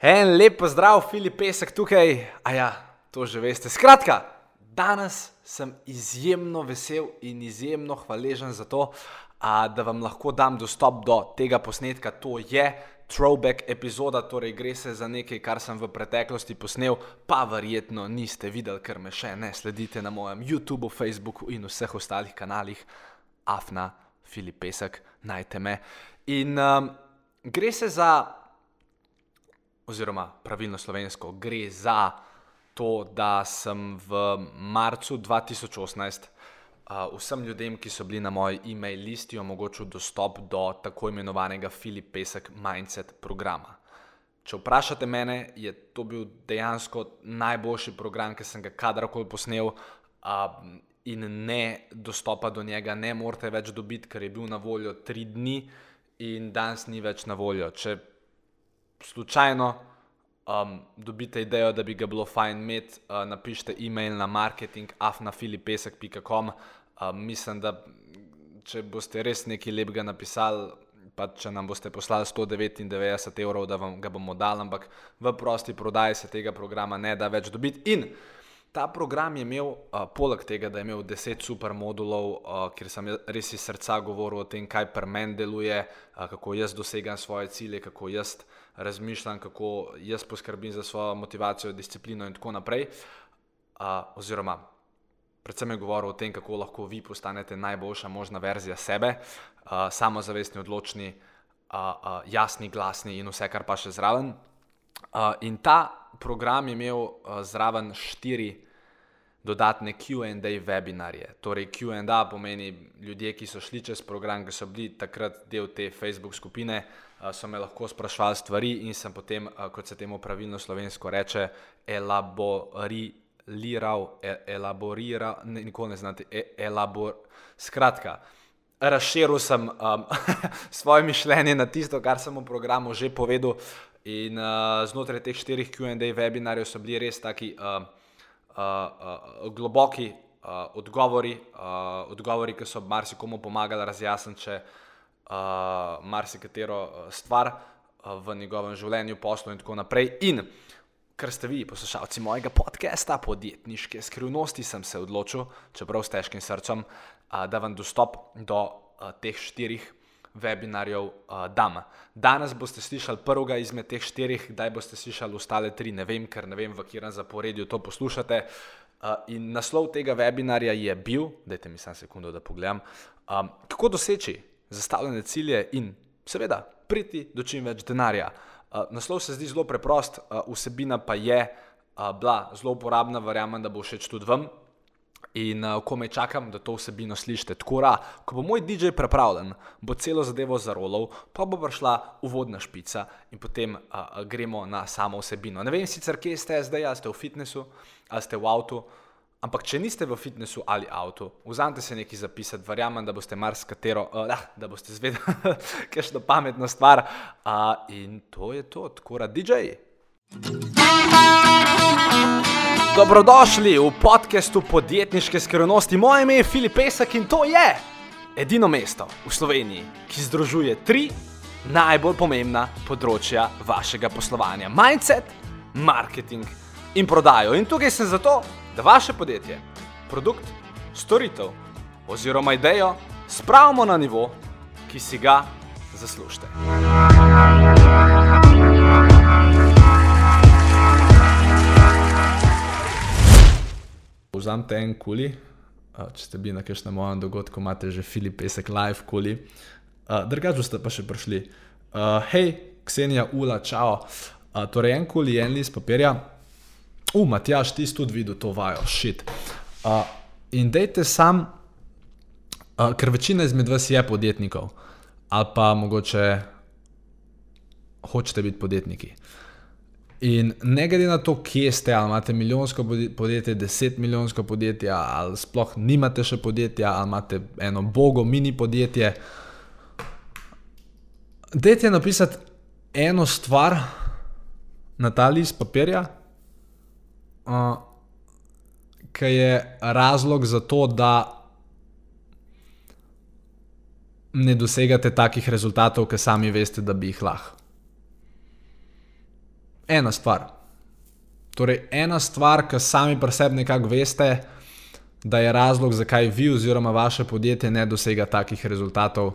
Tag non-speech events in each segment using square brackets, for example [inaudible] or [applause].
En lep pozdrav, Filip Pesek tukaj. A ja, to že veste. Skratka, danes sem izjemno vesel in izjemno hvaležen za to, a, da vam lahko dam dostop do tega posnetka. To je throwback epizoda, torej gre se za nekaj, kar sem v preteklosti posnel, pa verjetno niste videli, ker me še ne sledite na mojem YouTubu, Facebooku in vseh ostalih kanalih. Afna, Filip Pesek, najte me. In um, gre se za oziroma pravilno slovensko, gre za to, da sem v marcu 2018 uh, vsem ljudem, ki so bili na moji e-mail listi, omogočil dostop do tako imenovanega Filip Pesek Mindset programa. Če vprašate mene, je to bil dejansko najboljši program, ki sem ga kadarkoli posnel. Uh, In ne dostopa do njega, ne morete več dobiti, ker je bil na voljo tri dni, in danes ni več na voljo. Če slučajno um, dobite idejo, da bi ga bilo fajn imeti, uh, napišite e-mail na marketing.afnafilipesek.com. Um, mislim, da če boste res nekaj lepega napisali, pa če nam boste poslali 199 evrov, da vam ga bomo dali, ampak v prosti prodaji se tega programa ne da več dobiti. In Ta program je imel, uh, poleg tega, da je imel deset super modulov, uh, kjer sem res iz srca govoril o tem, kaj pri meni deluje, uh, kako jaz dosegam svoje cilje, kako jaz razmišljam, kako jaz poskrbim za svojo motivacijo, disciplino in tako naprej. Uh, oziroma, predvsem je govoril o tem, kako lahko vi postanete najboljša možna verzija sebe, uh, samozavestni, odločni, uh, uh, jasni, glasni in vse, kar pa še zraven. Uh, in ta program je imel uh, zraven štiri dodatne QA webinarje. Torej, QA pomeni ljudje, ki so šli čez program, ki so bili takrat del te Facebook skupine, so me lahko sprašvali stvari in sem potem, kot se temu pravilno slovensko reče, elaboriral, e, elaboriral, ne, nikoli ne znate, e, elabor. Skratka. Razširil sem um, [laughs] svoje mišljenje na tisto, kar sem v programu že povedal, In uh, znotraj teh štirih QA webinarjev so bili res taki uh, uh, uh, globoki uh, odgovori, uh, odgovori, ki so marsikomu pomagali razjasniti če, uh, marsikatero stvar uh, v njegovem življenju, poslu in tako naprej. In ker ste vi, poslušalci mojega podcasta, podjetniške skrivnosti, sem se odločil, čeprav s težkim srcem, uh, da vam dostop do uh, teh štirih webinarjev uh, dam. Danes boste slišali prvega izmed teh štirih, kdaj boste slišali ostale tri, ne vem, ker ne vem, v katerem zaporedju to poslušate. Uh, in naslov tega webinarja je bil, dajte mi samo sekundo, da pogledam, kako doseči zastavljene cilje in seveda priti do čim več denarja. Uh, naslov se zdi zelo preprost, uh, vsebina pa je uh, bila zelo uporabna, verjamem, da bo všeč tudi vam. In uh, ko me čakam, da to vsebino slišite, tako da, ko bo moj DJ pripravljen, bo celo zadevo zarolal, pa bo prišla uvodna špica in potem uh, gremo na samo vsebino. Ne vem sicer, kje ste zdaj, ali ste v fitnessu, ali ste v avtu, ampak če niste v fitnessu ali avtu, vzamete se nekaj zapisati, verjamem, da boste marsikatero, uh, da boste zvedeli, [laughs] kakšno pametno stvar. Uh, in to je to, tako da, DJ. Dobrodošli v podkastu podjetniške skrivnosti. Moje ime je Filip Pesek in to je edino mesto v Sloveniji, ki združuje tri najbolj pomembna področja vašega poslovanja: mindset, marketing in prodajo. In tukaj sem zato, da vaše podjetje, produkt, storitev oziroma idejo spravimo na nivo, ki si ga zaslužite. vzamete en kuli, če ste bili na kakšnem mojem dogodku, imate že Filip Pesek live kuli. Drugače ste pa še prišli. Hej, Ksenija, ula, čau. Torej, en kuli, en list papirja. U, Matjaš, ti si tudi videl to vajo, šit. In dejte sam, ker večina izmed vas je podjetnikov, ali pa mogoče hočete biti podjetniki. In ne glede na to, kje ste, ali imate milijonsko podjetje, deset milijonsko podjetje, ali sploh nimate še podjetja, ali imate eno bogo mini podjetje. Dajte napisati eno stvar na ta list papirja, uh, ki je razlog za to, da ne dosegate takih rezultatov, ki sami veste, da bi jih lahko. ena stvar. Torej, ena stvar, ki sami pri sebi nekako veste, da je razlog, zakaj vi oziroma vaše podjetje ne dosega takih rezultatov,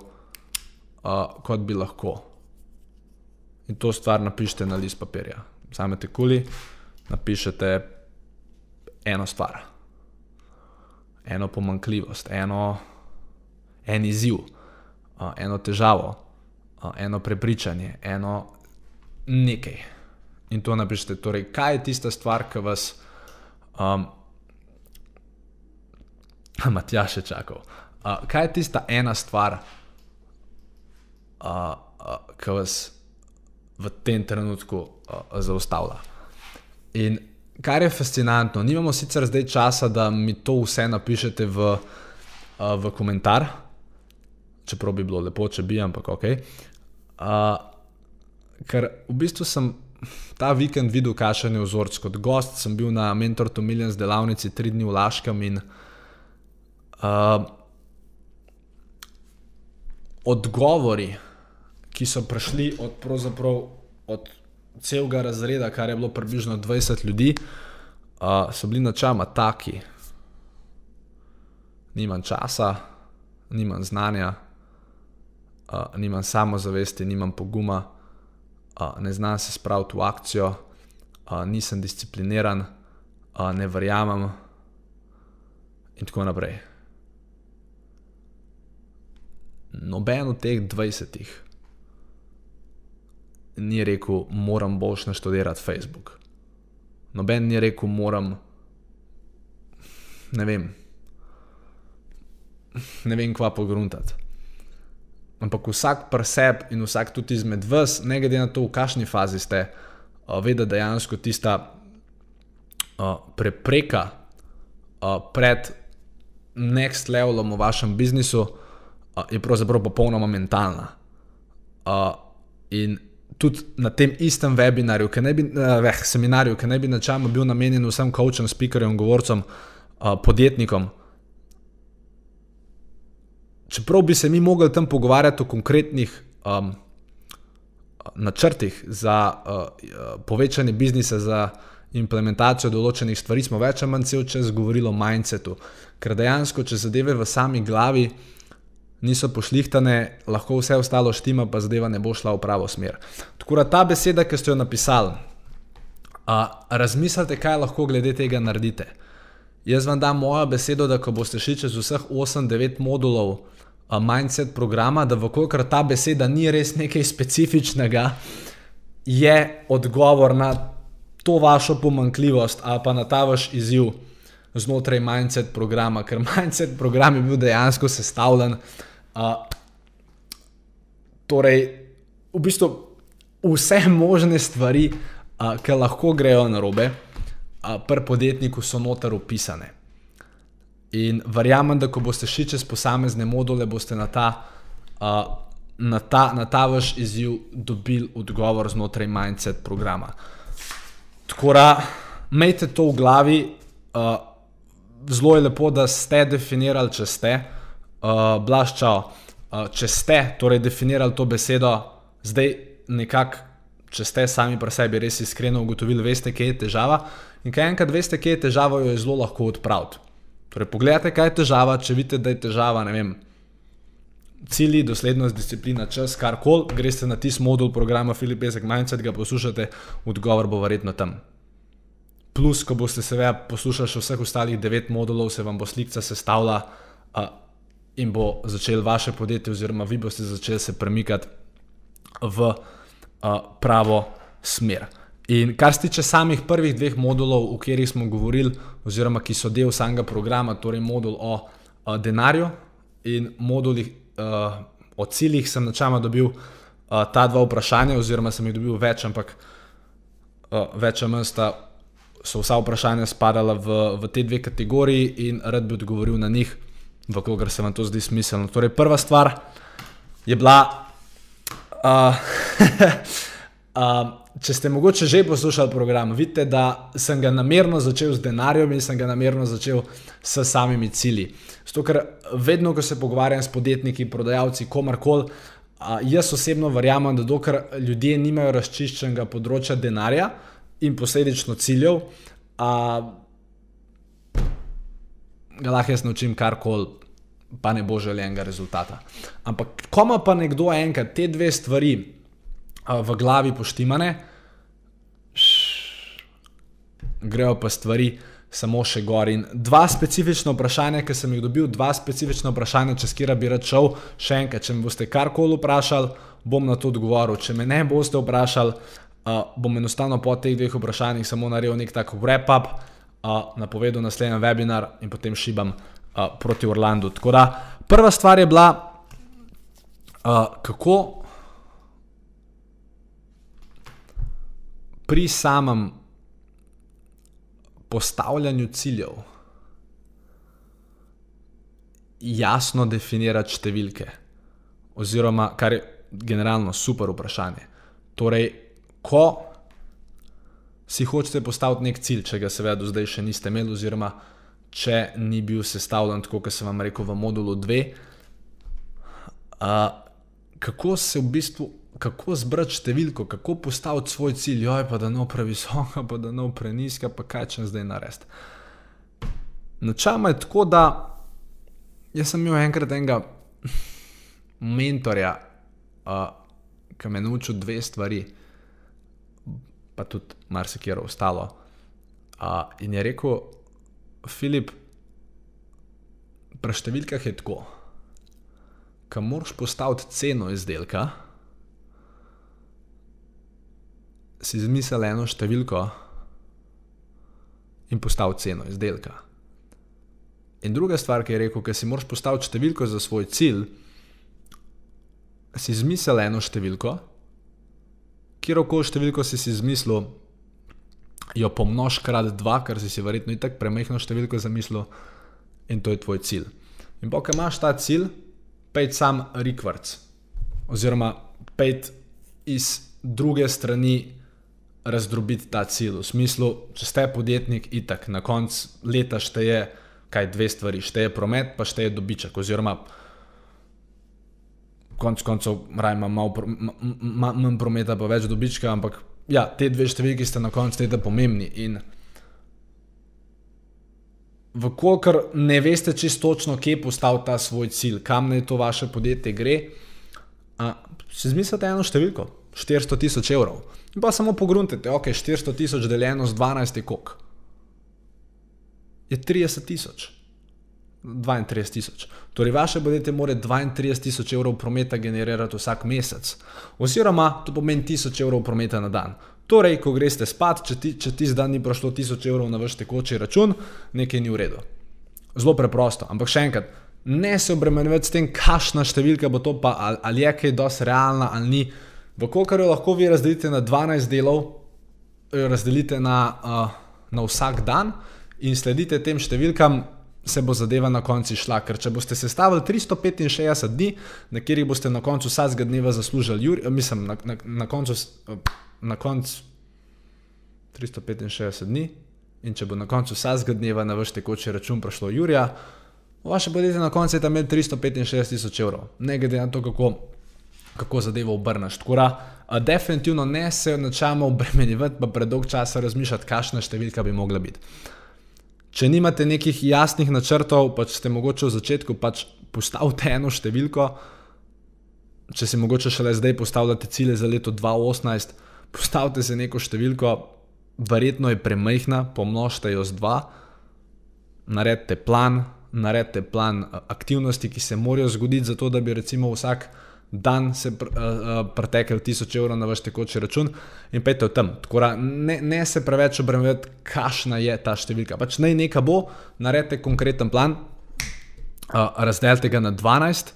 uh, kot bi lahko. In to stvar napišite na list papirja. Samete kuli, napišete eno stvar, eno pomankljivost, eno, en izziv, eno težavo, eno prepričanje, eno nekaj. In to napišete. Torej, kaj je tista stvar, ki vas. Um, [laughs] Matjaš je čakal. Uh, kaj je tista ena stvar, uh, uh, ki vas v tem trenutku uh, zaustavlja? In kar je fascinantno, nimamo sicer zdaj časa, da mi to vse napišete v, uh, v komentar, čeprav bi bilo lepo, če bi, ampak ok. Uh, ker v bistvu sem. Ta vikend videl, kakšen je vzorc. Kot gost sem bil na Mentor to Millions delavnici tri dni v Laškem in uh, odgovori, ki so prišli od, od celega razreda, kar je bilo približno 20 ljudi, uh, so bili načeloma taki. Nimam časa, nimam znanja, uh, nimam samozavesti, nimam poguma, uh, ne znam se spraviti v akcijo, uh, nisem discipliniran, uh, ne verjamem, in tako naprej noben od teh 20 ni rekel, moram boš naštudirati Facebook. Noben ni rekel, moram. Ne vem. Ne vem, kva pogruntati. Ampak vsak preseb in vsak tudi izmed vas, ne glede na to, v kakšni fazi ste, ve, da dejansko tista prepreka pred next levelom v vašem biznisu je pravzaprav popolnoma mentalna. In tudi na tem istem webinarju, ki ne bi, uh, seminarju, ki ne bi načeloma bil namenjen vsem coachom, speakerjem, govorcem, uh, podjetnikom. Čeprav bi se mi mogli tam pogovarjati o konkretnih um, načrtih za uh, povečanje biznisa, za implementacijo določenih stvari, smo več ali manj cel čas govorili o mindsetu. Ker dejansko, če zadeve v sami glavi niso pošlihtane, lahko vse ostalo štima, pa zadeva ne bo šla v pravo smer. Tako da ta beseda, ki ste jo napisali, a, razmislite, kaj lahko glede tega naredite. Jaz vam dam mojo besedo, da ko boste šli čez vseh 8-9 modulov a, mindset programa, da vkolikor ta beseda ni res nekaj specifičnega, je odgovor na to vašo pomankljivost ali pa na ta vaš izziv. Znotraj mindset programa, ker [laughs] mindset program je bil dejansko sestavljen uh, torej, v bistvu vse možne stvari, uh, ki lahko grejo na robe, uh, pri podjetniku so noter opisane. In verjamem, da ko boste šli čez posamezne module, boste na ta, uh, na ta, na ta vaš izziv dobili odgovor znotraj mindset programa. Tako da, imejte to v glavi. Uh, zelo je lepo, da ste definirali, če ste. Uh, Blaščal, uh, če ste torej definirali to besedo, zdaj nekako, če ste sami pri sebi res iskreno ugotovili, veste, kje je težava. In kaj enkrat veste, kje je težava, jo je zelo lahko odpraviti. Torej, pogledajte, kaj je težava, če vidite, da je težava, ne vem. Cilji, doslednost, disciplina, čas, kar koli, greste na tisti modul programa Filip Pesek Mindset, ga poslušate, odgovor bo verjetno tam. Plus, ko boste seveda poslušali še vseh ostalih devet modulov, se vam bo slika sestavila, in bo začel vaše podjetje, oziroma vi boste začeli se premikati v uh, pravo smer. In kar se tiče samih prvih dveh modulov, o katerih smo govorili, oziroma ki so del samega programa, torej modul o uh, denarju in modulih uh, o ciljih, sem načela dobil uh, ta dva vprašanja, oziroma sem jih dobil več, ampak uh, več ali manj sta. So vsa vprašanja spadala v, v te dve kategoriji, in rad bi odgovoril na njih v kogar se vam to zdi smiselno. Torej, prva stvar je bila, uh, [laughs] uh, če ste mogoče že poslušali program, vidite, da sem ga namerno začel z denarjem in sem ga namerno začel s samimi cilji. Zato, ker vedno, ko se pogovarjam s podjetniki, prodajalci, komarkoli, Uh, jaz osebno verjamem, da dokler ljudje nimajo razčiščenega področja denarja in posledično ciljev, uh, ga lahko jaz naučim karkoli, pa ne bo željenega rezultata. Ampak, ko ima pa nekdo enkrat te dve stvari uh, v glavi poštimane, grejo pa stvari samo še gor. In dva specifična vprašanja, ki sem jih dobil, dva specifična vprašanja, če skira bi rad šel, še enkrat, če me boste karkoli vprašali, bom na to odgovoril. Če me ne boste vprašali, uh, bom enostavno po teh dveh vprašanjih samo naredil nek tak wrap-up, napovedal naslednji webinar in potem šibam uh, proti Orlandu. Tako da prva stvar je bila, uh, kako pri samem postavljanju ciljev jasno definirati številke, oziroma kar je generalno super vprašanje. Torej, ko si hočete postaviti nek cilj, če ga seveda do zdaj še niste imeli, oziroma če ni bil sestavljen tako, kot sem vam rekel v modulu 2, uh, kako se v bistvu kako zbrati številko, kako postaviti svoj cilj, joj, pa da ne previsoka, pa da ne preniska, pa kaj če zdaj narediti. Načeloma je tako, da jaz sem imel enkrat enega mentorja, uh, ki me je naučil dve stvari, pa tudi marsikaj ostalo. Uh, in je rekel, Filip, pri številkah je tako, kam moraš postaviti ceno izdelka. si izmisel eno številko in postavil ceno izdelka. In druga stvar, ki je rekel, ker si moraš postaviti številko za svoj cilj, si izmisel eno številko, kjer okoli številko si si izmislil, jo pomnož krat dva, ker si si verjetno in tako premehno številko zamislil, in to je tvoj cilj. In pa, ker imaš ta cilj, pej sam rekvarc, oziroma pej iz druge strani razdrobiti ta cilj. V smislu, če ste podjetnik, itak na koncu leta šteje kaj dve stvari, šteje promet, pa šteje dobiček. Oziroma, konec koncev, raje ima malo manj prometa, pa več dobička, ampak ja, te dve številki sta na koncu leta pomembni. In Vkolikor ne veste čisto točno, kje postaviti ta svoj cilj, kam naj to vaše podjetje gre, a, si zmislite eno številko, 400 tisoč evrov. In pa samo pogruntite, ok, 400 tisoč deljeno z 12 je kok. Je 30 tisoč. 32 tisoč. Torej, vaše podjetje mora 32 tisoč evrov prometa generirati vsak mesec. Oziroma, to pomeni 1000 evrov prometa na dan. Torej, ko greste spat, če ti, če ti zdaj ni prišlo 1000 evrov na vaš tekoči račun, nekaj ni v redu. Zelo preprosto. Ampak še enkrat, ne se obremenjujte s tem, kakšna številka bo to, pa ali je kaj dosti realna ali ni. Vkolikor jo lahko vi razdelite na 12 delov, jo razdelite na, uh, na vsak dan in sledite tem številkam, se bo zadeva na koncu šla. Ker če boste sestavili 365 dni, na katerih boste na koncu vsakega dneva zaslužili, jur, mislim, na, na, na koncu, na koncu 365 dni, in če bo na koncu vsakega dneva na vaš tekoči račun prišlo Jurija, vaše podjetje na koncu je tam imelo 365 tisoč evrov, ne glede na to, kako kako zadevo obrneš. Tako da, definitivno ne se načelno obremenjevati, pa predolg časa razmišljati, kakšna številka bi mogla biti. Če nimate nekih jasnih načrtov, pa ste mogoče v začetku pač postavite eno številko, če si mogoče šele zdaj postavljate cilje za leto 2018, postavite si neko številko, verjetno je premajhna, pomnožite jo z dva, naredite plan, naredite plan aktivnosti, ki se morajo zgoditi, zato da bi recimo vsak dan se pr, uh, uh, pretekel 1000 evrov na vaš tekoči račun in pejte v tem. Tako, ne, ne se preveč obremenjujte, kakšna je ta številka. Pač naj neka bo, naredite konkreten plan, uh, razdelite ga na 12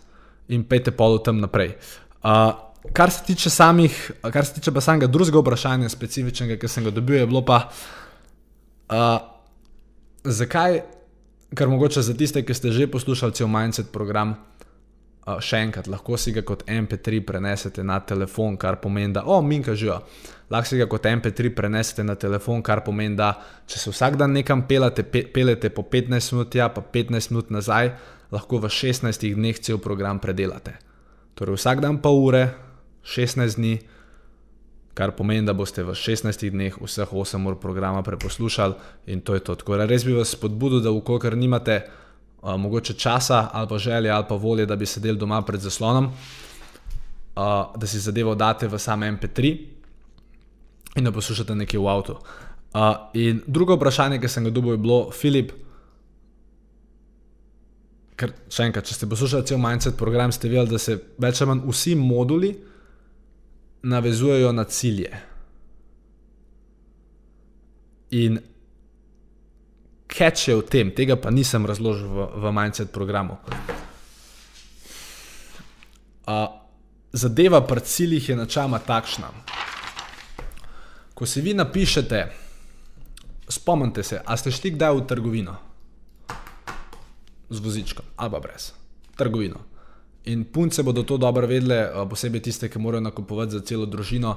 in pejte pol v tem naprej. Uh, kar se tiče samih, kar se tiče pa samega drugega vprašanja, specifičnega, ki sem ga dobil, je bilo pa, uh, zakaj, ker mogoče za tiste, ki ste že poslušali cel Mindset program še enkrat, lahko si ga kot MP3 prenesete na telefon, kar pomeni, da, o, oh, minka živa. Lahko si ga kot MP3 prenesete na telefon, kar pomeni, da če se vsak dan nekam pelete, pe, pelete po 15 minut, ja, pa 15 minut nazaj, lahko v 16 dneh cel program predelate. Torej, vsak dan pol ure, 16 dni, kar pomeni, da boste v 16 dneh vseh 8 ur programa preposlušali in to je to. Tako da res bi vas spodbudil, da vkolikor nimate mogoče časa ali pa želje ali pa volje, da bi sedeli doma pred zaslonom, uh, da si zadevo date v sam MP3 in da poslušate nekaj v avtu. Uh, in drugo vprašanje, ki sem ga dobil, je bilo, Filip, ker še enkrat, če ste poslušali cel Mindset program, ste videli, da se več ali manj vsi moduli navezujejo na cilje. In catch je v tem, tega pa nisem razložil v, v Mindset programu. Uh, zadeva pri ciljih je načela takšna. Ko si vi napišete, spomnite se, a ste šli kdaj v trgovino z vozičkom ali pa brez trgovino. In punce bodo to dobro vedele, posebej tiste, ki morajo nakupovati za celo družino,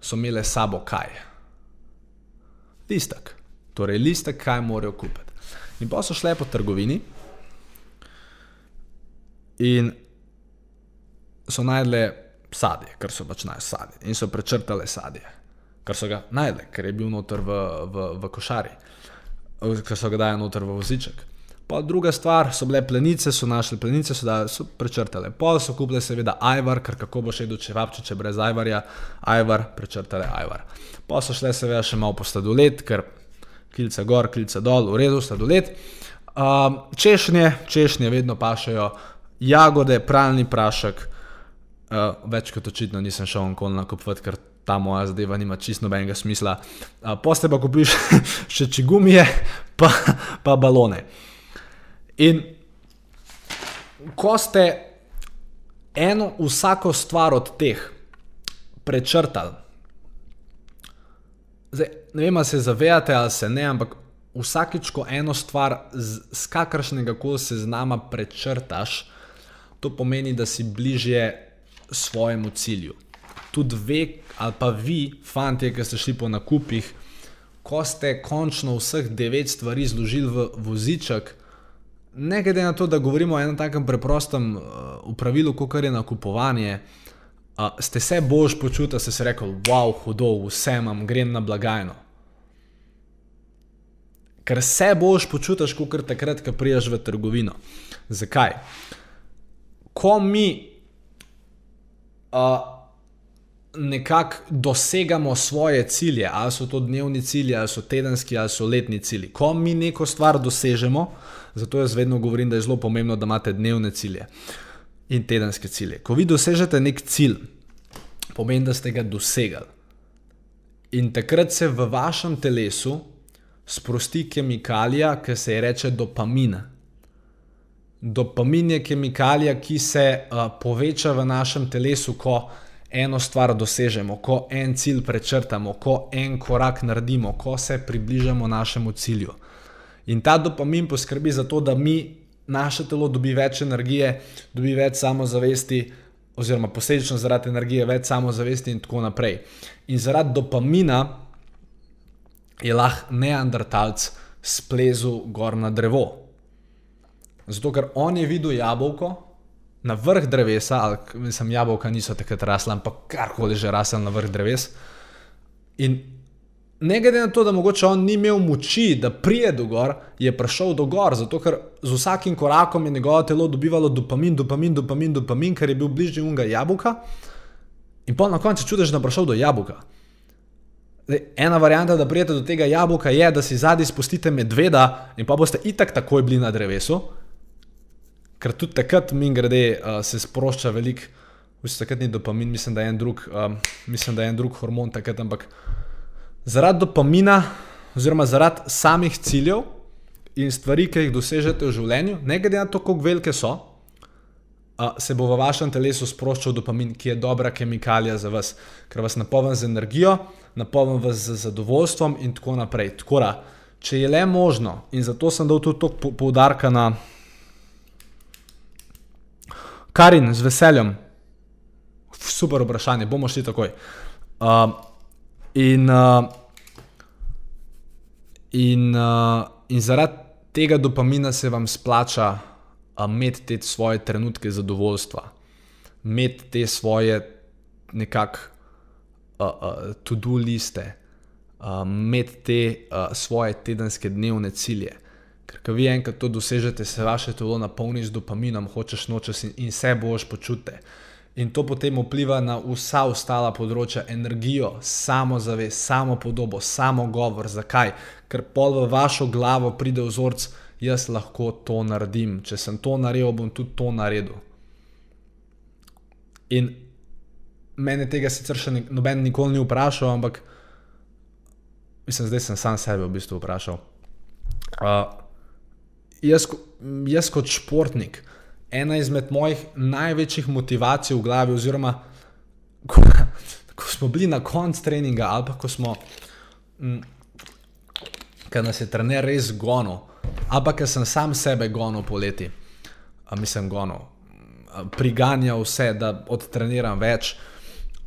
so imele sabo kaj. Listek. Torej, listek, kaj morajo kupiti. In pa so šle po trgovini in so najdle sadje, ker so pač najdle sadje. In so prečrtale sadje, ker so ga najdle, ker je bil noter v, v, v košari, ker so ga dali noter v voziček. Pa druga stvar, so bile plenice, so našli plenice, so, da, so prečrtale. Pol so kupile seveda ajvar, ker kako bo še do čevapčiče brez ajvarja, ajvar, prečrtale ajvar. Pa so šle seveda še malo po sladoled, ker kilce gor, kilce dol, v redu, sladoled. Um, češnje, češnje vedno pašajo, jagode, pralni prašek, uh, več kot očitno nisem šel onkoli nakupovati, ker ta moja zadeva nima čisto nobenega smisla. Uh, Poste pa kupiš [laughs] še čigumije, pa, pa balone. In ko ste eno, vsako stvar od teh prečrtali, zdaj, ne vem, ali se zavedate ali se ne, ampak vsakič, ko eno stvar z, z kakršnega koli seznama prečrtaš, to pomeni, da si bližje svojemu cilju. Tudi ve, ali pa vi, fanti, ki ste šli po nakupih, ko ste končno vseh devet stvari zložili v voziček, ne glede na to, da govorimo o enem takem preprostem uh, pravilu, kot je nakupovanje, uh, ste se bož počutili, ste se rekli, wow, hudo, vse imam, grem na blagajno. Ker se boš počutiš, kot takrat, ko priješ v trgovino. Zakaj? Ko mi nekako dosegamo svoje cilje, ali so to dnevni cilji, ali so tedenski, ali so letni cilji. Ko mi neko stvar dosežemo, zato jaz vedno govorim, da je zelo pomembno, da imate dnevne cilje in tedenske cilje. Ko vi dosežete nek cilj, pomeni, da ste ga dosegli. In takrat se v vašem telesu sprosti kemikalija, ki se ji reče dopamin. Dopamin je kemikalija, ki se uh, poveča v našem telesu, ko eno stvar dosežemo, ko en cilj prečrtamo, ko en korak naredimo, ko se približamo našemu cilju. In ta dopamin poskrbi za to, da mi, naše telo dobi več energije, dobi več samozavesti, oziroma posledično zaradi energije več samozavesti in tako naprej. In zaradi dopamina je lahko neandertalc splezel gor na drevo. Zato, ker on je videl jabolko, na vrh drevesa, ali mislim, jabolka niso takrat rasla, ampak karkoli že rasel na vrh dreves. In ne glede na to, da mogoče on ni imel moči, da prije do gor, je prišel do gor, zato ker z vsakim korakom je njegovo telo dobivalo dopamin, dopamin, dopamin, dopamin, ker je bil bližnji unga jabolka. In pa na koncu čutiš, da je prišel do jabolka. Ena varianta, da prijete do tega jabolka, je, da si zadnji spustite medveda in pa boste itak takoj bili na drevesu, ker tudi takrat, mi grede, uh, se sprošča veliko, vse takrat ni dopamin, mislim, da je en drug, uh, mislim, da je en drug hormon takrat, ampak zaradi dopamina, oziroma zaradi samih ciljev in stvari, ki jih dosežete v življenju, ne glede na to, kako velike so. Se bo v vašem telesu sproščal dopamin, ki je dobra kemikalija za vas, ker vas napolni z energijo, napolni vas z zadovoljstvom, in tako naprej. Tako da, če je le možno, in zato sem dal tudi toliko poudarka na Karin, z veseljem. Super vprašanje, bomo šli takoj. Uh, in, uh, in, uh, in zaradi tega dopamina se vam splača uh, imeti te svoje trenutke zadovoljstva. imeti te svoje nekakšne uh, uh, to-do liste, uh, imeti te uh, svoje tedenske dnevne cilje. Ker, ko vi enkrat to dosežete, se vaše telo napolni z dopaminom, hočeš nočeš in, in se boš počutiti. In to potem vpliva na vsa ostala področja, energijo, samozavest, samo podobo, samo govor. Zakaj? Ker pol v vašo glavo pride vzorc, jaz lahko to naredim. Če sem to naredil, bom tudi to naredil. In mene tega sicer še noben nikoli ni vprašal, ampak mislim, zdaj sem sam sebe v bistvu vprašal. Uh, jaz, jaz kot športnik, ena izmed mojih največjih motivacij v glavi, oziroma ko, ko smo bili na koncu treninga ali pa ko smo, ker nas je trener res gonil, ali pa ker sem sam sebe gonil poleti, a mislim gonil, priganjal vse, da odtreniram več.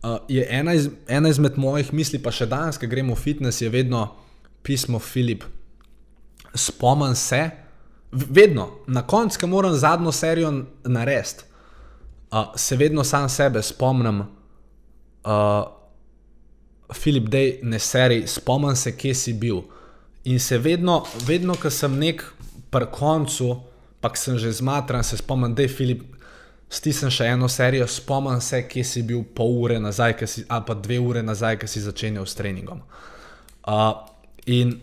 Uh, je ena, iz, ena izmed mojih misli, pa še danes, ko gremo v fitness, je vedno pismo Filip. Spomnim se, vedno, na koncu, ko moram zadnjo serijo narediti, uh, se vedno sam sebe spomnim, uh, Filip, da ne seri, spomnim se, kje si bil. In se vedno, vedno ko sem nek pri koncu, pa sem že zmatran, se spomnim, da je Filip. Stisnem še eno serijo, spomnim se, kje si bil pol ure nazaj, si, ali pa dve ure nazaj, ki si začenjal s treningom. Uh, in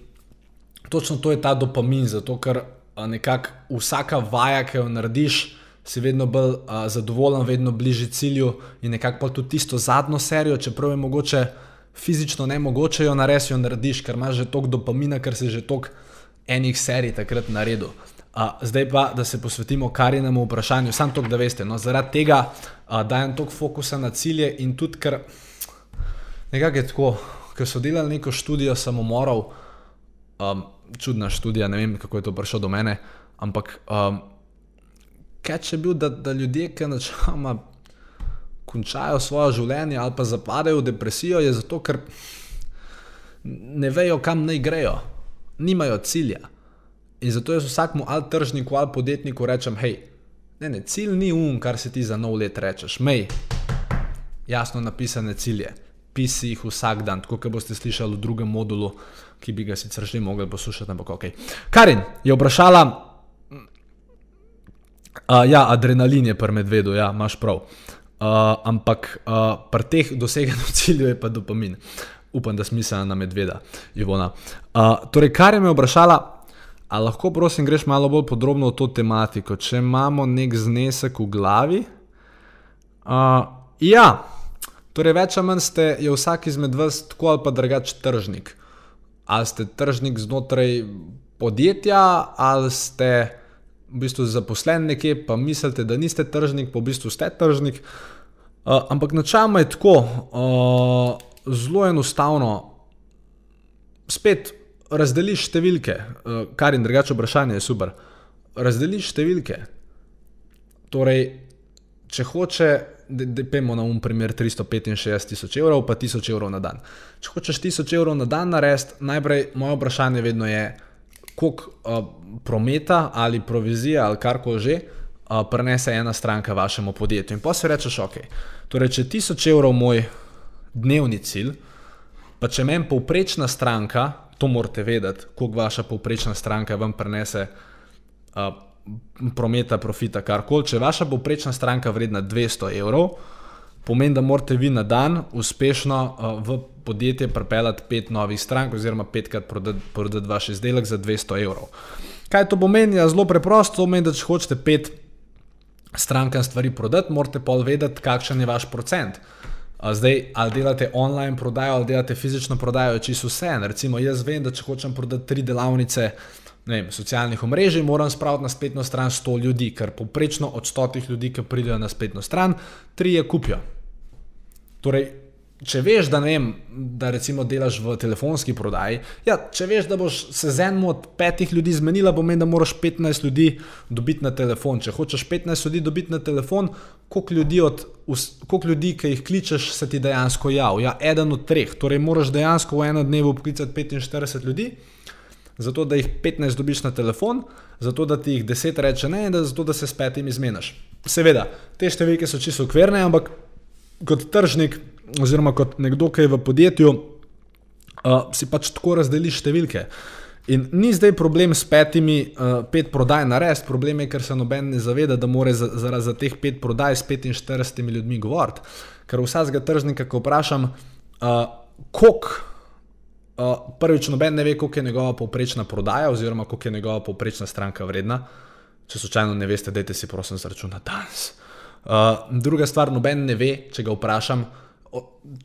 točno to je ta dopamin, zato ker nekako vsaka vaja, ki jo narediš, si vedno bolj uh, zadovoljen, vedno bližje cilju in nekako tudi tisto zadnjo serijo, čeprav je mogoče fizično ne mogoče jo narediti, jo narediš, ker imaš že toliko dopamina, ker si že toliko enih serij takrat naredil. Uh, zdaj pa, da se posvetimo karinemu vprašanju, samo to, da veste. No, zaradi tega uh, dajem toliko fokusa na cilje in tudi, ker nekako je tako, ker so delali neko študijo samomorov, um, čudna študija, ne vem, kako je to prišlo do mene. Ampak, um, kaj če bil, da, da ljudje, ki načeloma končajo svoje življenje ali pa zapadajo v depresijo, je zato, ker ne vejo, kam naj grejo, nimajo cilja. In zato jaz vsakmu ali tržniku ali podjetniku rečem, hej, ne, ne, cilj ni um, kar se ti za nov let rečeš, mej, jasno napisane cilje pisi jih vsak dan, tako kot boste slišali v drugem modulu, ki bi ga sicer že mogli poslušati, ampak ok. Karin je vprašala, uh, ja, adrenalin je pri medvedu, ja, imaš prav. Uh, ampak uh, pri teh doseganju [laughs] ciljev je pa dopamin. Upam, da smisel na medveda, Ivona. Uh, torej, kar je me vprašala, ali lahko, prosim, greš malo bolj podrobno v to tematiko, če imamo nek znesek v glavi? Uh, ja, Torej, več ali manj ste, je vsak izmed vas tako ali pa drugač tržnik. Ali ste tržnik znotraj podjetja, ali ste v bistvu zaposlen nekje, pa mislite, da niste tržnik, pa v bistvu ste tržnik. Uh, ampak načeloma je tako, uh, zelo enostavno. Spet razdeliš številke, uh, kar in drugače vprašanje je super. Razdeliš številke. Torej, če hoče da pojmo na um primer 365 tisoč evrov, pa 1000 evrov na dan. Če hočeš 1000 evrov na dan narediti, najprej moje vprašanje vedno je, koliko uh, prometa ali provizije ali karkoli že uh, prenese ena stranka vašemu podjetju. In pa si rečeš, ok, torej če 1000 evrov moj dnevni cilj, pa če meni povprečna stranka, to morate vedeti, koliko vaša povprečna stranka vam prenese. Uh, prometa, profita, karkoli. Če je vaša povprečna stranka vredna 200 evrov, pomeni, da morate vi na dan uspešno uh, v podjetje pripeljati pet novih strank, oziroma petkrat prodati, prodati vaš izdelek za 200 evrov. Kaj to pomeni? Ja, zelo preprosto, to pomeni, da če hočete pet strankam stvari prodati, morate pa vedeti, kakšen je vaš procent. Zdaj, ali delate online prodajo, ali delate fizično prodajo, čisto vse. Recimo, jaz vem, da če hočem prodati tri delavnice, vem, socialnih omrežij, moram spraviti na spletno stran 100 ljudi, ker poprečno od 100 ljudi, ki pridejo na spletno stran, tri je kupijo. Torej, če veš, da, vem, da recimo delaš v telefonski prodaji, ja, če veš, da boš se z enim od petih ljudi zmenila, pomeni, da moraš 15 ljudi dobiti na telefon. Če hočeš 15 ljudi dobiti na telefon, koliko ljudi, od, koliko ljudi ki jih kličeš, se ti dejansko javi? Ja, eden od treh. Torej, moraš dejansko v enem dnevu poklicati 45 ljudi. Zato da jih 15 dobiš na telefon, zato da ti jih 10 reče ne, in da zato da se s petimi izmeniš. Seveda, te številke so čisto ukvirne, ampak kot tržnik, oziroma kot nekdo, ki je v podjetju, uh, si pač tako razdeliš številke. In ni zdaj problem s petimi, uh, pet prodaj na res, problem je, ker se noben ne zaveda, da mora zaradi za, za teh pet prodaj s 45 ljudmi govoriti. Ker vsakega tržnika, ko vprašam, uh, koliko, uh, prvič noben ne ve, koliko je njegova povprečna prodaja, oziroma koliko je njegova povprečna stranka vredna. Če slučajno ne veste, dajte si prosim zračunati danes. Uh, druga stvar, noben ne ve, če ga vprašam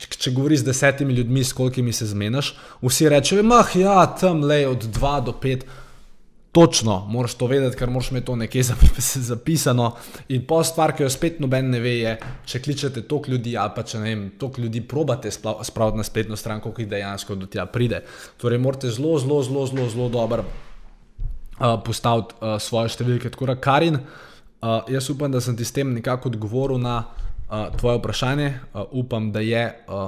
če govoriš z desetimi ljudmi, s kolikimi se zmeniš, vsi rečejo, mah, ja, tam le od 2 do 5. Točno, moraš to vedeti, ker moraš imeti to nekje [laughs] zapisano. In pa stvar, ki jo spet noben ne ve, je, če kličete toliko ljudi, ali pa če ne vem, toliko ljudi probate spraviti na spletno stran, koliko jih dejansko do tja pride. Torej, morate zelo, zelo, zelo, zelo, zelo dobro uh, postaviti uh, svoje številke. Tako da, Karin, uh, jaz upam, da sem ti s tem nekako odgovoril na uh, tvoje vprašanje. Uh, upam, da je uh,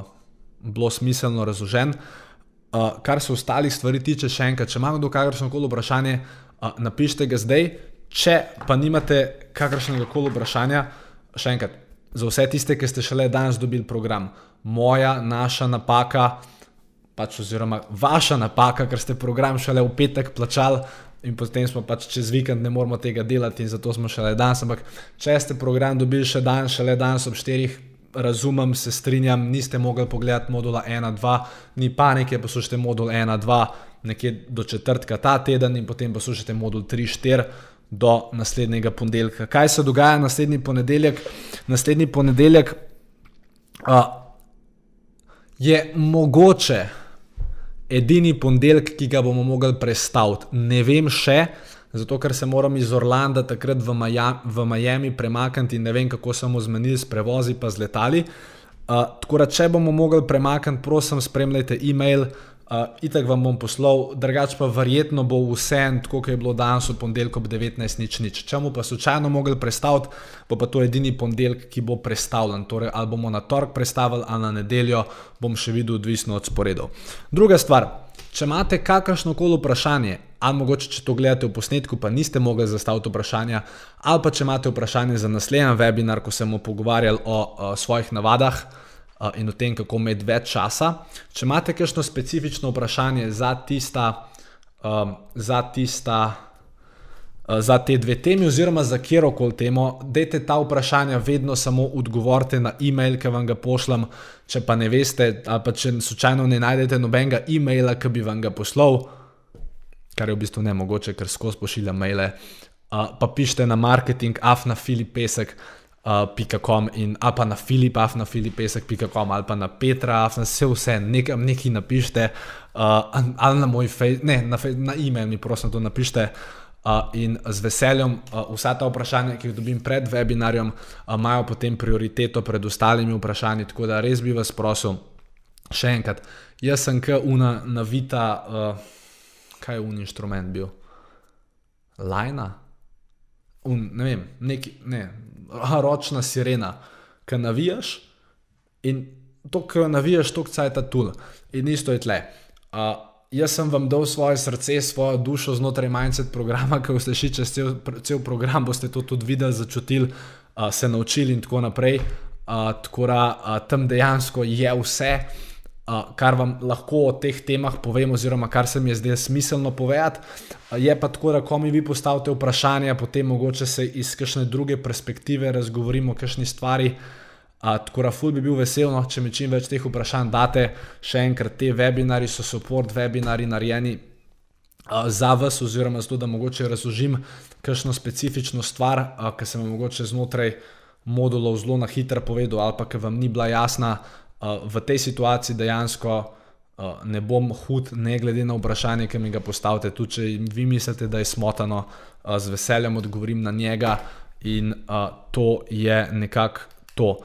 bilo smiselno razložen. Uh, kar se ostalih stvari tiče, še enkrat, če imamo kakršno koli vprašanje, uh, napišite ga zdaj. Če pa nimate kakršnega koli vprašanja, še enkrat, za vse tiste, ki ste šele danes dobili program, moja, naša napaka, pač oziroma vaša napaka, ker ste program šele v petek plačali, in potem smo pač čez vikend ne moremo tega delati, in zato smo šele danes. Ampak če ste program dobili še danes, šele danes ob štirih, razumem, se strinjam, niste mogli pogledati modula 1-2, ni panike, poslušajte modul 1-2, nekje do četrtka ta teden, in potem poslušajte modul 3-4. Do naslednjega ponedeljka. Kaj se dogaja naslednji ponedeljek? Naslednji ponedeljek uh, je mogoče, edini ponedeljek, ki ga bomo mogli predstaviti. Ne vem še, zato ker se moram iz Orlanda takrat v, Maja, v Miami premakniti in ne vem, kako smo zmenili s prevozi pa z letali. Uh, tako da, če bomo mogli premakniti, prosim, spremljajte e-mail. Uh, itak vam bom poslal, drugače pa verjetno bo vse tako kot je bilo danes v ponedeljek ob 19.00. Če bomo pa slučajno mogli predstaviti, bo pa to edini ponedeljek, ki bo predstavljen. Torej, ali bomo na torek predstavili, ali na nedeljo, bom še videl, odvisno od sporedov. Druga stvar, če imate kakršno koli vprašanje, ali mogoče če to gledate v posnetku, pa niste mogli zastaviti vprašanja, ali pa če imate vprašanje za naslednji webinar, ko se bomo pogovarjali o, o svojih navadah in o tem, kako imeti več časa. Če imate kakšno specifično vprašanje za, tista, um, za, tista, uh, za te dve temi, oziroma za kjer koli temo, dajte ta vprašanja vedno samo odgovorite na e-mail, ki vam ga pošljem. Če pa ne veste, ali pa če slučajno ne najdete nobenega e-maila, ki bi vam ga poslal, kar je v bistvu ne mogoče, ker skozi pošiljam maile. Uh, pa pišite na marketing, afna, filip pesek, uh, in ali pa na Filip, ali na filipesek.com ali pa na Petra, ali vse, vse, nekaj, nekaj napišite, uh, ali na moj Facebook, ne, na, na e-mail mi prosim to napišite. Uh, in z veseljem uh, vsa ta vprašanja, ki jih dobim pred webinarjem, uh, imajo potem prioriteto pred ostalimi vprašanji. Tako da res bi vas prosil, še enkrat, jaz sem kot una navita, uh, kaj je un inštrument bil? Lajna? Un, ne vem, neki, ne, ročna sirena, ki navijaš in to, ki navijaš, to kaj je ta tul. In isto je tle. Uh, jaz sem vam dal svoje srce, svojo dušo znotraj mindset programa, ki boste šli čez cel, cel program, boste to tudi videli, začutili, uh, se naučili in tako naprej. Uh, tako da uh, tam dejansko je vse kar vam lahko o teh temah povem, oziroma kar se mi je zdelo smiselno povedati. Je pa tako, da ko mi vi postavite vprašanja, potem mogoče se iz kakšne druge perspektive razgovorimo o kakšni stvari. Uh, tako da, ful bi bil vesel, no, če mi čim več teh vprašanj date. Še enkrat, te webinari so support webinari narejeni uh, za vas, oziroma zato, da mogoče razložim kakšno specifično stvar, ki sem vam mogoče znotraj modulov zelo na hitro povedal, ali pa ki vam ni bila jasna, v tej situaciji dejansko uh, ne bom hud, ne glede na vprašanje, ki mi ga postavite. Tudi če vi mislite, da je smotano, uh, z veseljem odgovorim na njega in uh, to je nekako to.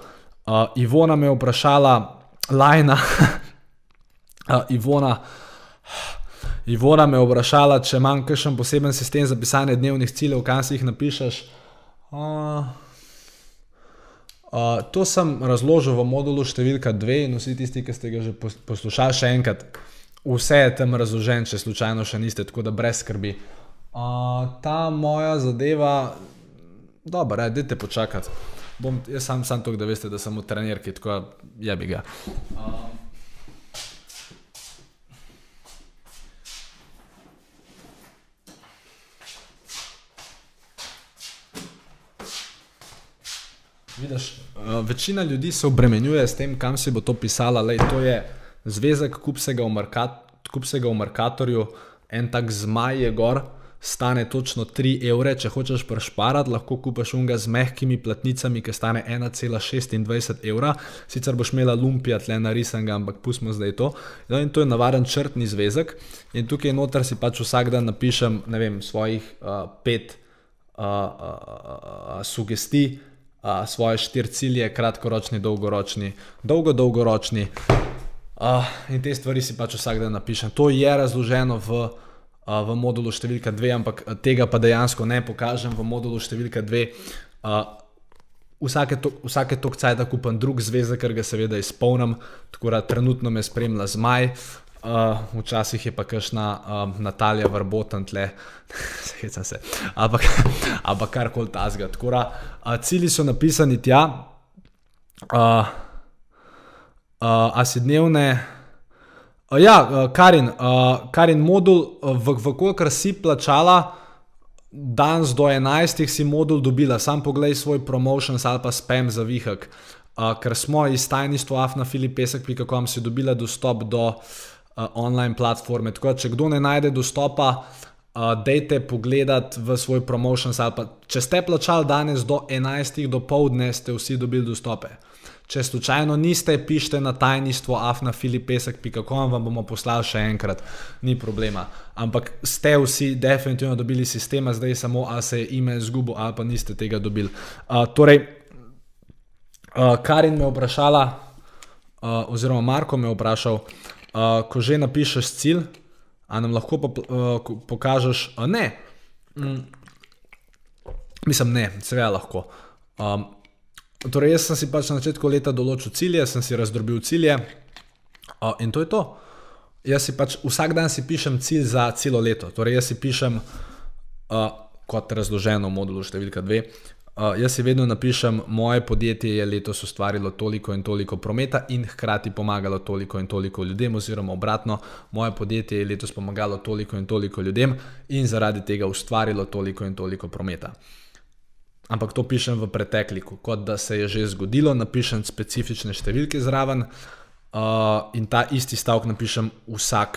Uh, Ivona me je vprašala, Lajna, uh, [laughs] Ivona. Ivona me je vprašala, če imam kakšen poseben sistem za pisanje dnevnih ciljev, kam si jih napišeš. Uh, Uh, to sem razložil v modulu številka 2 in vsi tisti, ki ste ga že poslušali, še enkrat. vse je tam razložen, če slučajno še niste, tako da brez skrbi. Uh, ta moja zadeva, dobro, ajde počakati. Bom, jaz sam sem to, da veste, da sem v trenerki, tako je bi ga. Uh, Vidiš, večina ljudi se obremenjuje s tem, kam si bo to pisala. Lej, to je zvezek kupsega v, markat, kupsega v Markatorju, en tak zmaj je gor, stane točno 3 evre. Če hočeš prešparati, lahko kupiš unga z mehkimi platnicami, ki stane 1,26 evra. Sicer boš imela lumpija tle narisanga, ampak pustimo zdaj to. No, in to je navaden črtni zvezek. In tukaj noter si pač vsak dan napišem, ne vem, svojih uh, pet uh, uh, uh, sugestij svoje štiri cilje, kratkoročni, dolgoročni, dolgo, dolgoročni. Uh, in te stvari si pač vsak dan napišem. To je razloženo v, uh, v modulu številka 2, ampak tega pa dejansko ne pokažem v modulu številka 2. Uh, vsake tok cajt kupam drug zvezek, ker ga seveda izpolnim, tako da trenutno me spremlja zmaj. Uh, včasih je pa kašna uh, Natalija vrboten tle, [laughs] hecam se, ampak, [laughs] ampak kar koli ta zga. Uh, cili so napisani tja, uh, uh, a si dnevne. Uh, ja, uh, Karin, uh, Karin, modul, uh, v, v kolikor si plačala, danes do 11. si modul dobila, sam poglej svoj promotion ali pa spam za vihek. Uh, ker smo iz tajništva Afna Filipesek, pri kakom si dobila dostop do online platforme. Tako da, če kdo ne najde dostopa, uh, dejte pogledati v svoj promotion. Če ste plačali danes do 11. do povdne, ste vsi dobili dostope. Če slučajno niste, pišite na tajništvo afnafilipesek.com, vam bomo poslali še enkrat, ni problema. Ampak ste vsi definitivno dobili sistema, zdaj samo, a se je ime izgubil ali pa niste tega dobili. Uh, torej, uh, Karin me je vprašala, uh, oziroma Marko me je vprašal, uh, ko že napišeš cilj, a nam lahko pa, uh, pokažeš, da uh, ne. Mm. Mislim, ne, seveda lahko. Um, torej, jaz sem si pač na začetku leta določil cilje, sem si razdrobil cilje uh, in to je to. Jaz si pač vsak dan si pišem cilj za celo leto. Torej, jaz si pišem, uh, kot razloženo v modulu številka 2, Uh, jaz si vedno napišem, moje podjetje je letos ustvarilo toliko in toliko prometa in hkrati pomagalo toliko in toliko ljudem, oziroma obratno, moje podjetje je letos pomagalo toliko in toliko ljudem in zaradi tega ustvarilo toliko in toliko prometa. Ampak to pišem v pretekliku, kot da se je že zgodilo, napišem specifične številke zraven uh, in ta isti stavek napišem vsak,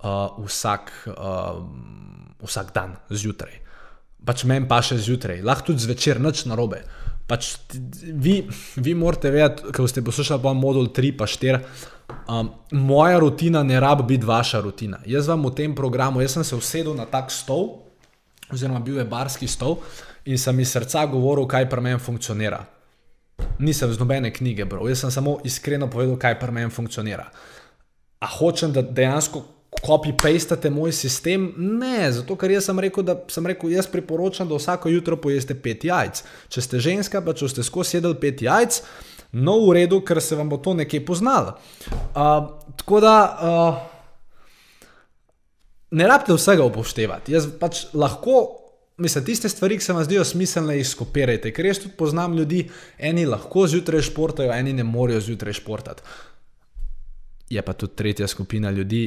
uh, vsak, uh, vsak dan zjutraj pač meni pa še zjutraj, lahko tudi zvečer, noč na robe. Pač vi, vi morate vedeti, ko ste poslušali modul 3 pa 4. Um, moja rutina ne rabi biti vaša rutina. Jaz vam v tem programu, jaz sem se usedel na tak stol, oziroma bil je barski stol in sem iz srca govoril, kaj pri meni funkcionira. Nisem z nobene knjige bral, jaz sem samo iskreno povedal, kaj pri meni funkcionira. A hočem, da dejansko copy-pastate moj sistem? Ne, zato ker jaz sem rekel, da sem rekel, jaz priporočam, da vsako jutro pojeste pet jajc. Če ste ženska, pa če ste skozi jedli pet jajc, no v redu, ker se vam bo to nekje poznalo. Uh, tako da. Uh, Ne rabite vsega upoštevati. Jaz pač lahko, mislim, tiste stvari, ki se vam zdijo smiselne, izkopirajte. Ker jaz tudi poznam ljudi, eni lahko zjutraj športajo, eni ne morejo zjutraj športati. Je pa tudi tretja skupina ljudi,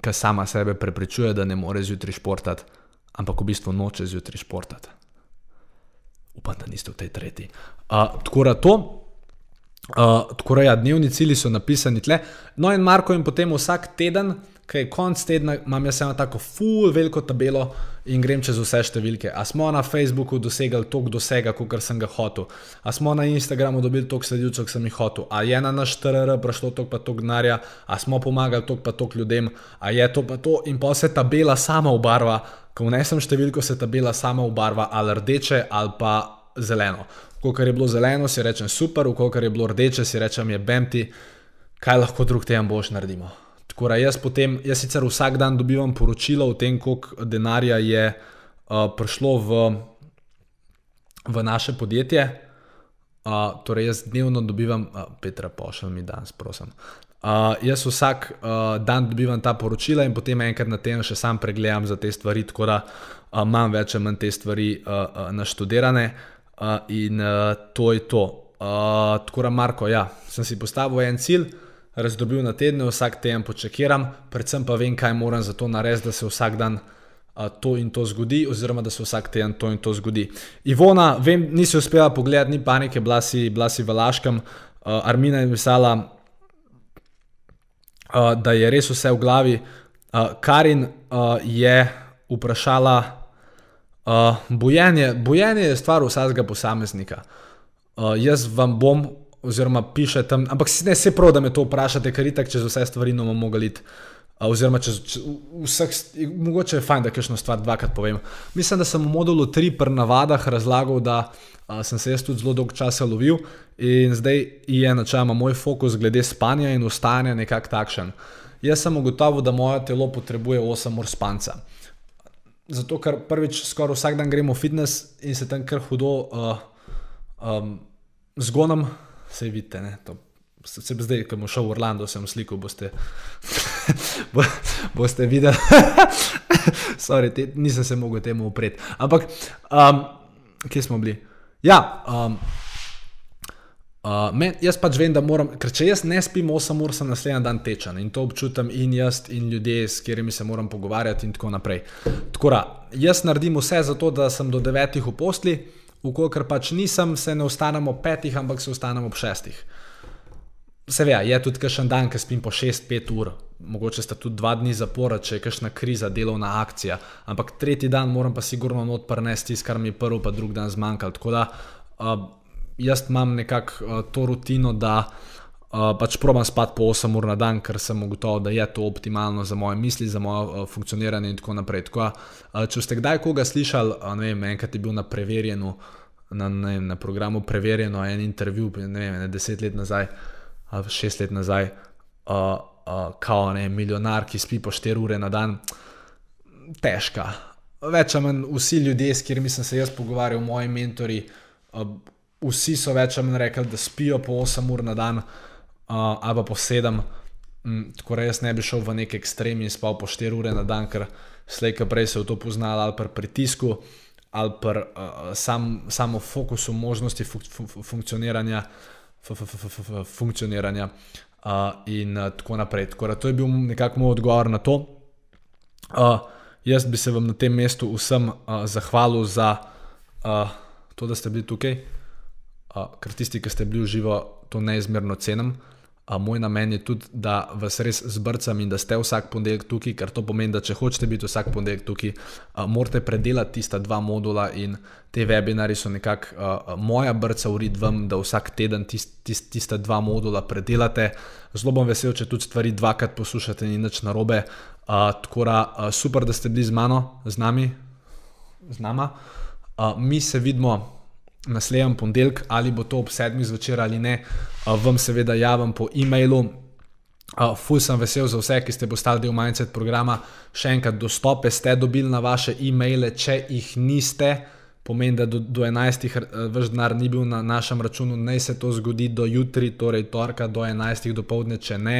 ki sama sebe prepričuje, da ne more zjutraj športati, ampak v bistvu noče zjutraj športati. Upam, da niste v tej tretji. Uh, tako da to, uh, tako da ja, dnevni cilji so napisani tle. No in Marko in potem vsak teden kaj konc tedna imam jaz eno tako full veliko tabelo in grem čez vse številke. A smo na Facebooku dosegli tok dosega, kot sem ga hotel, a smo na Instagramu dobili tok sledilcev, kot sem jih hotel, a je na naš TRR prišlo tok pa tok denarja, a smo pomagali tok pa tok ljudem, a je to pa to in pa se tabela sama obarva, ko vnesem številko, se tabela sama obarva ali rdeče ali pa zeleno. Ko je bilo zeleno, si rečem super, ko je bilo rdeče, si rečem je bemti, kaj lahko drug teden boš naredimo. Tako da jaz potem, jaz sicer vsak dan dobivam poročilo o tem, koliko denarja je uh, prišlo v, v naše podjetje. Uh, torej, jaz dnevno dobivam, uh, Petra, pošilj mi danes, prosim. Uh, jaz vsak uh, dan dobivam ta poročila in potem enkrat na teden še sam pregledam za te stvari, tako da uh, imam več ali manj te stvari uh, uh, naštudirane uh, in uh, to je to. Uh, tako da, Marko, ja, sem si postavil en cilj, razdobil na tedne, vsak teden počekiram, predvsem pa vem, kaj moram za to narediti, da se vsak dan uh, to in to zgodi, oziroma da se vsak teden to in to zgodi. Ivona, vem, nisi uspela pogledati, ni panike, bila si, bila si v Laškem, uh, Armina je pisala uh, da je res vse v glavi. Uh, Karin uh, je vprašala, uh, bojenje, bojenje je stvar vsakega posameznika. Uh, jaz vam bom, oziroma piše tam, ampak ne se prav, da me to vprašate, ker itak čez vse stvari bomo mogli iti. Oziroma, če vseh, mogoče je fajn, da kakšno stvar dvakrat povem. Mislim, da sem v modulu 3 pri navadah razlagal, da a, sem se jaz tudi zelo dolgo časa lovil in zdaj je načeloma moj fokus glede spanja in ustajanja nekako takšen. Jaz sem ugotovil, da moje telo potrebuje 8 ur spanca. Zato, ker prvič skoraj vsak dan gremo v fitness in se tam kar hudo uh, um, zgonem, se vidite, ne, to Se zdaj, ko bom šel v Orlando, sem sliko, boste, [laughs] bo, boste videli. [laughs] Sorry, te, nisem se mogel temu upreti. Ampak, um, kje smo bili? Ja, um, uh, men, jaz pač vem, da moram, ker če jaz ne spim 8 ur, sem naslednji dan tečen in to občutam in jaz in ljudje, s katerimi se moram pogovarjati in tako naprej. Tako da, jaz naredim vse za to, da sem do 9 v posli, ukolikor pač nisem, se ne ostanemo ob 5, ampak se ostanemo ob 6. Seveda, je tudi kakšen dan, ki spim po 6-5 ur, mogoče sta tudi dva dni zapora, če je kakšna kriza, delovna akcija, ampak tretji dan moram pa sigurno not prnesti, kar mi je prvi, pa drugi dan zmanjkalo. Tako da uh, jaz imam nekako uh, to rutino, da uh, pač probujem spati po 8 ur na dan, ker sem ugotovil, da je to optimalno za moje misli, za moje uh, funkcioniranje in tako naprej. Tako uh, če ste kdaj koga slišali, uh, ne vem, enkrat je bil na preverjenu, na, vem, na programu preverjeno en intervju, ne vem, ne deset let nazaj šest let nazaj, uh, uh, kao ne, milijonar, ki spi po 4 ure na dan, težka. Več ali manj vsi ljudje, s katerimi sem se jaz pogovarjal, moji mentori, uh, vsi so več ali manj rekli, da spijo po 8 ur na dan, uh, ali pa po 7. Mm, tako da jaz ne bi šel v neki ekstrem in spal po 4 ure na dan, ker slej, ki prej se je to poznal ali pri pritisku, ali pri uh, sam, samo fokusu možnosti fun fun funkcioniranja funkcioniranja uh, in uh, tako naprej. Tako da to je bil nekako moj odgovor na to. Uh, jaz bi se vam na tem mestu vsem uh, zahvalil za uh, to, da ste bili tukaj, uh, ker tisti, ki ste bili v živo, to neizmerno cenim. Moj namen je tudi, da vas res zbrcam in da ste vsak ponedeljek tukaj, ker to pomeni, da če hočete biti vsak ponedeljek tukaj, morate predelati tista dva modula in te webinari so nekako moja brca urid vam, da vsak teden tist, tist, tista dva modula predelate. Zelo bom vesel, če tudi stvari dvakrat poslušate in nič narobe. Tako da super, da ste bili z mano, z nami, z nama. Mi se vidimo naslednji ponedeljek, ali bo to ob sedmih zvečer ali ne, vam seveda javim po e-mailu. Uh, ful sem vesel za vse, ki ste postali del Mindset programa. Še enkrat, dostope ste dobili na vaše e-maile, če jih niste, pomeni, da do, do 11. vaš denar ni bil na našem računu, naj se to zgodi do jutri, torej torka do 11. do povdne, če ne.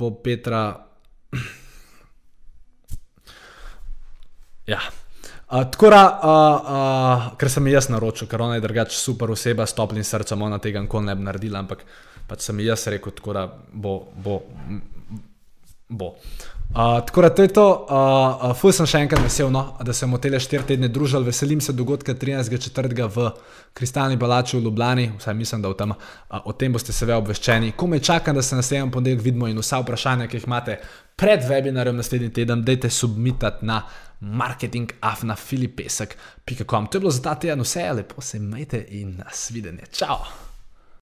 Bo Petra. [clears throat] Ja. Uh, tako da, uh, uh, ker sem jaz naročil, ker ona je drugače super oseba s toplim srcem, ona tega nikoli ne bi naredila, ampak pač sem jaz rekel, tako da bo. bo, bo. Uh, tako da to je to, uh, fuj sem še enkrat vesel, no, da sem v tele štiri tedne družil, veselim se dogodka 13.4. v Kristalni palači v Ljubljani, vsaj mislim, da v tem, uh, o tem boste seveda obveščeni. Ko me čakam, da se naslednji ponedeljek vidimo in vsa vprašanja, ki jih imate pred webinarjem naslednji teden, dajte submitati na marketingafnafilipesek.com. To je bilo za ta teden vse, lepo se imejte in nasvidenje. Čau!